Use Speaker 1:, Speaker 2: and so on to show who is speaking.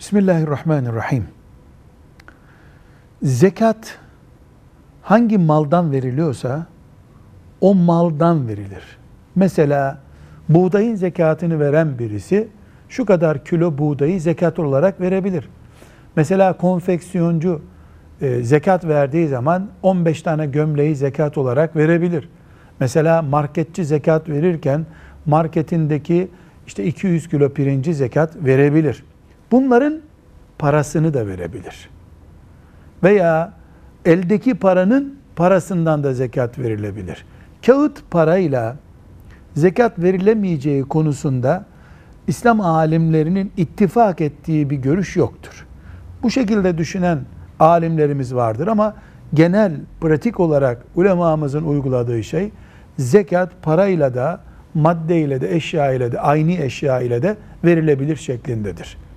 Speaker 1: Bismillahirrahmanirrahim. Zekat hangi maldan veriliyorsa o maldan verilir. Mesela buğdayın zekatını veren birisi şu kadar kilo buğdayı zekat olarak verebilir. Mesela konfeksiyoncu e, zekat verdiği zaman 15 tane gömleği zekat olarak verebilir. Mesela marketçi zekat verirken marketindeki işte 200 kilo pirinci zekat verebilir. Bunların parasını da verebilir. Veya eldeki paranın parasından da zekat verilebilir. Kağıt parayla zekat verilemeyeceği konusunda İslam alimlerinin ittifak ettiği bir görüş yoktur. Bu şekilde düşünen alimlerimiz vardır ama genel pratik olarak ulemamızın uyguladığı şey zekat parayla da maddeyle de eşya ile de aynı eşya ile de verilebilir şeklindedir.